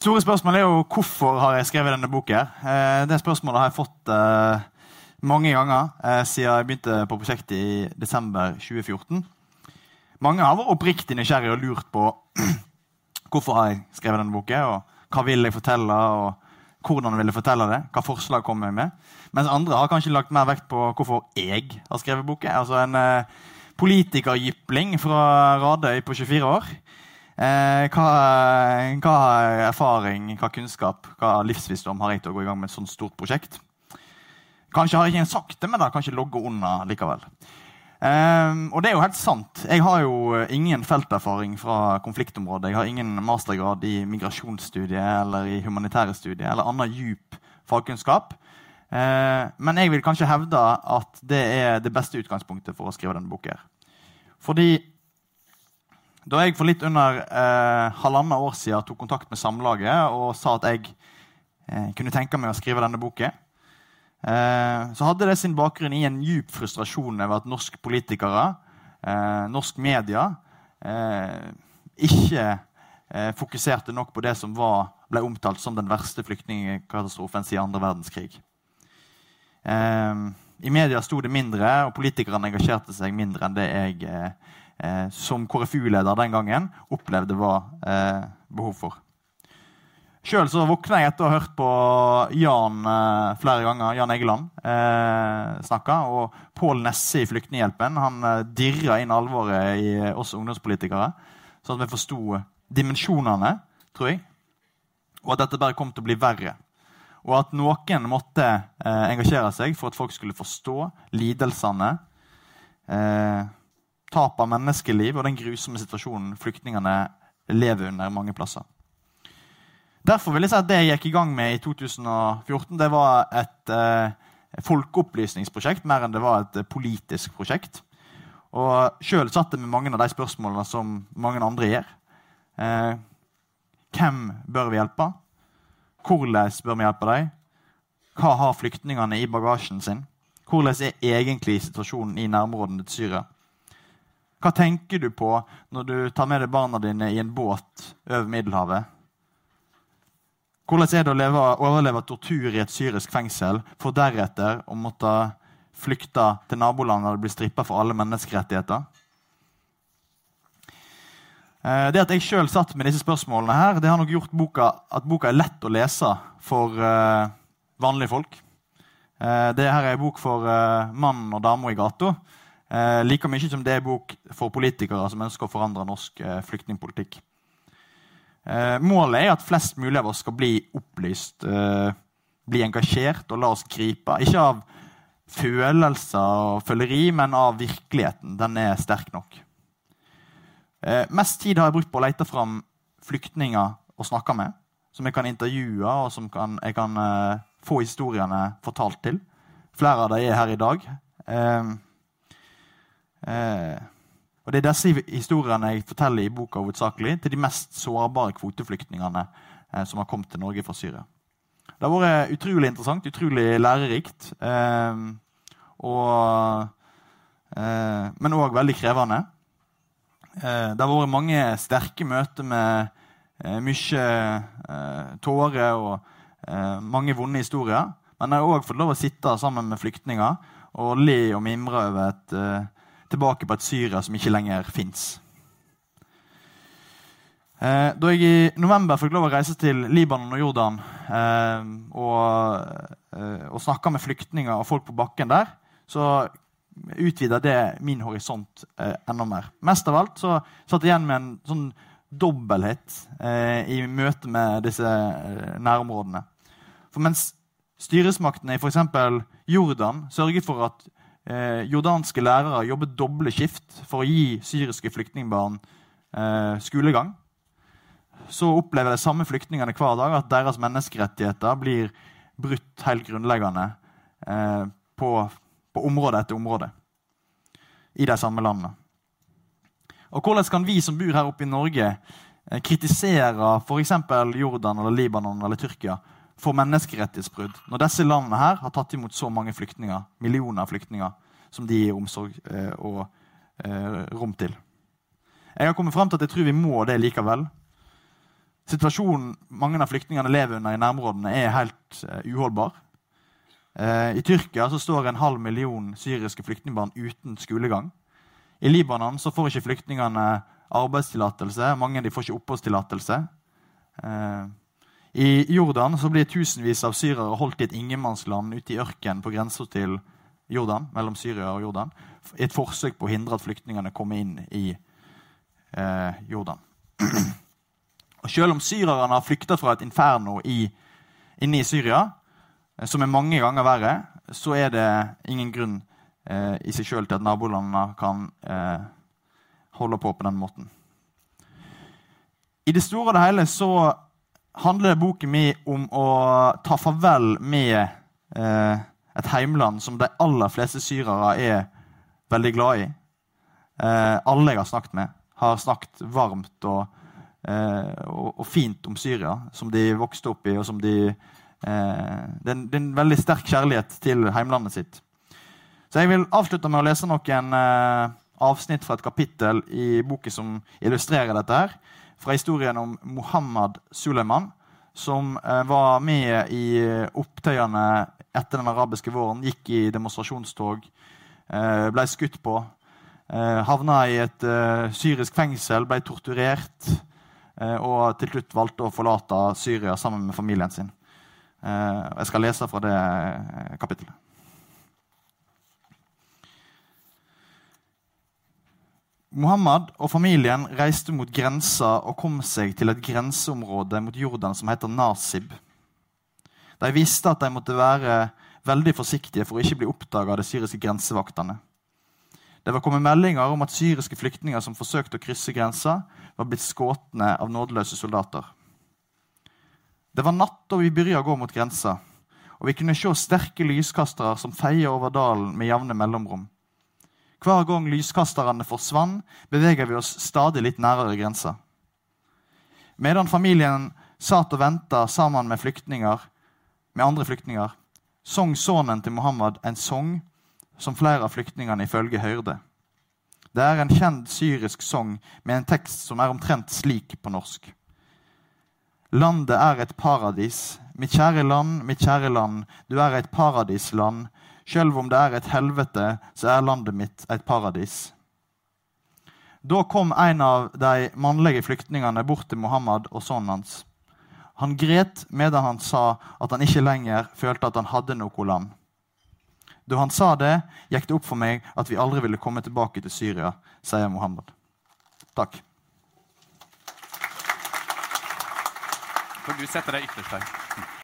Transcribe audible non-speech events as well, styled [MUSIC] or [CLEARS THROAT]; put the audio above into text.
Store spørsmål er jo hvorfor har jeg skrevet denne boken. Eh, det spørsmålet har jeg fått eh, mange ganger eh, siden jeg begynte på prosjektet i desember 2014. Mange har vært oppriktig nysgjerrige og lurt på [CLEARS THROAT] hvorfor har jeg skrevet denne boken, og hva vil jeg fortelle, og hvordan vil jeg fortelle det, hva forslag kommer jeg med. Mens andre har kanskje lagt mer vekt på hvorfor jeg har skrevet boken. Altså en politikerjypling fra Radøy på 24 år. Eh, hva, hva, erfaring, hva kunnskap, hva livsvisdom har jeg til å gå i gang med et sånt stort prosjekt? Kanskje har jeg ikke sagt det, men da kan ikke logge unna likevel. Eh, og det er jo helt sant. Jeg har jo ingen felterfaring fra konfliktområdet. Jeg har ingen mastergrad i migrasjonsstudiet eller i humanitære studier eller annen djup fagkunnskap. Eh, men jeg vil kanskje hevde at det er det beste utgangspunktet for å skrive denne boka. Fordi da jeg for litt under eh, halvannet år siden tok kontakt med Samlaget og sa at jeg eh, kunne tenke meg å skrive denne boken, Eh, så hadde det sin bakgrunn i en djup frustrasjon over at norske politikere, eh, norsk media, eh, ikke fokuserte nok på det som var, ble omtalt som den verste flyktningkatastrofen siden andre verdenskrig. I media sto det mindre, og politikerne engasjerte seg mindre enn det jeg som KrFU-leder den gangen opplevde var behov for. Sjøl våkna jeg etter å ha hørt på Jan eh, flere ganger, Jan Egeland eh, snakke. Og Pål Nesse i Flyktninghjelpen han eh, dirra inn alvoret i oss ungdomspolitikere. Sånn at vi forsto dimensjonene, tror jeg. Og at dette bare kom til å bli verre. Og at noen måtte eh, engasjere seg for at folk skulle forstå lidelsene, eh, tap av menneskeliv og den grusomme situasjonen flyktningene lever under mange plasser. Derfor vil jeg si at det jeg gikk i gang med i 2014, det var et eh, folkeopplysningsprosjekt mer enn det var et politisk prosjekt. Og sjøl satt jeg med mange av de spørsmålene som mange andre gjør. Eh, hvem bør vi hjelpe? Hvordan bør vi hjelpe dem? Hva har flyktningene i bagasjen sin? Hvordan er egentlig situasjonen i nærområdene til Syria? Hva tenker du på når du tar med deg barna dine i en båt over Middelhavet? Hvordan er det å leve, overleve tortur i et syrisk fengsel, for deretter å måtte flykte til nabolandet og bli strippa for alle menneskerettigheter? Eh, det at jeg sjøl satt med disse spørsmålene, her, det har nok gjort boka, at boka er lett å lese for uh, vanlige folk. Uh, det her er en bok for mannen og dama i gata. Uh, like mye som det er bok for politikere som ønsker å forandre norsk flyktningpolitikk. Eh, målet er at flest mulig av oss skal bli opplyst, eh, bli engasjert og la oss gripe. Ikke av følelser og føleri, men av virkeligheten. Den er sterk nok. Eh, mest tid har jeg brukt på å lete fram flyktninger å snakke med. Som jeg kan intervjue, og som kan, jeg kan uh, få historiene fortalt til. Flere av dem er her i dag. Uh, uh, og Det er disse historiene jeg forteller i boka hovedsakelig til de mest sårbare kvoteflyktningene eh, som har kommet til Norge fra Syria. Det har vært utrolig interessant, utrolig lærerikt. Eh, og, eh, men òg veldig krevende. Eh, det har vært mange sterke møter med eh, mye eh, tårer og mange vonde historier. Men jeg har òg fått lov å sitte sammen med flyktninger og le og mimre over et tilbake på et Syria som ikke lenger fins. Eh, da jeg i november fikk lov å reise til Libanon og Jordan eh, og, eh, og snakka med flyktninger og folk på bakken der, så utvida det min horisont eh, enda mer. Mest av alt så satt jeg igjen med en sånn dobbelthet i møte med disse nærområdene. For mens styresmaktene i f.eks. Jordan sørget for at eh, jordanske lærere jobber doble skift for å gi syriske flyktningbarn eh, skolegang, så opplever de samme flyktningene hver dag at deres menneskerettigheter blir brutt helt grunnleggende eh, på, på, område etter område i de samme landene. Og Hvordan kan vi som bor her oppe i Norge, eh, kritisere f.eks. Jordan, eller Libanon eller Tyrkia for menneskerettighetsbrudd når disse landene her har tatt imot så mange flyktninger, millioner av flyktninger som de gir omsorg eh, og eh, rom til. Jeg har kommet frem til at jeg tror vi må det likevel. Situasjonen mange av flyktningene lever under i nærområdene, er helt eh, uholdbar. Uh, I Tyrkia så står en halv million syriske flyktningbarn uten skolegang. I Libanon så får ikke flyktningene arbeidstillatelse. Mange de får ikke oppholdstillatelse. Uh, I Jordan så blir tusenvis av syrere holdt i et ingenmannsland ute i ørkenen på grensa til Jordan, mellom Syria og Jordan, i et forsøk på å hindre at flyktningene kommer inn i Jordan. Og Selv om syrerne har flykta fra et inferno i, inne i Syria, eh, som er mange ganger verre, så er det ingen grunn eh, i seg sjøl til at nabolandene kan eh, holde på på den måten. I det store og det hele så handler boken min om å ta farvel med eh, et heimland som de aller fleste syrere er veldig glad i. Eh, alle jeg har snakket med, har snakket varmt og Eh, og, og, fint om Syria, som de vokste opp i. og som de, eh, det, er, det, er, en veldig sterk kjærlighet til heimlandet sitt. Så jeg vil avslutte med å lese noen eh, avsnitt fra et kapittel i boken som illustrerer dette. her, Fra historien om Mohammed Suleiman, som eh, var med i opptøyene etter den arabiske våren. Gikk i demonstrasjonstog, eh, ble skutt på. Eh, havna i et syrisk fengsel, ble torturert. Eh, og til slutt valgte å forlate Syria sammen med familien sin. Eh, jeg skal lese fra det eh, kapittelet. Muhammad og familien reiste mot grensa og kom seg til et grenseområde mot Jordan som heter Nasib. De visste at de måtte være veldig forsiktige for å ikke bli oppdaga av de syriske grensevaktene. Det var kommet meldinger om at syriske flyktninger som forsøkte å krysse grensa, var blitt skåtne av nådeløse soldater. Det var natt da vi begynte å gå mot grensa, og vi kunne se sterke lyskastere som feier over dalen med jevne mellomrom. Hver gang lyskasterne forsvant, beveger vi oss stadig litt nærere grensa. Medan familien satt og venta sammen med, med andre flyktninger, sang sønnen til Mohammed en sang som flere av flyktningene ifølge hørte. Det er en kjent syrisk sang med en tekst som er omtrent slik på norsk. Landet er et paradis. Mitt kjære land, mitt kjære land, du er et paradisland. Sjøl om det er et helvete, så er landet mitt et paradis. Da kom en av de mannlige flyktningene bort til Mohammed og sønnen hans. Han gret medan han sa at han ikke lenger følte at han hadde noe land. Da han sa det, gikk det opp for meg at vi aldri ville komme tilbake til Syria, sier Mohammed. Takk. Får du sette deg ytterst her.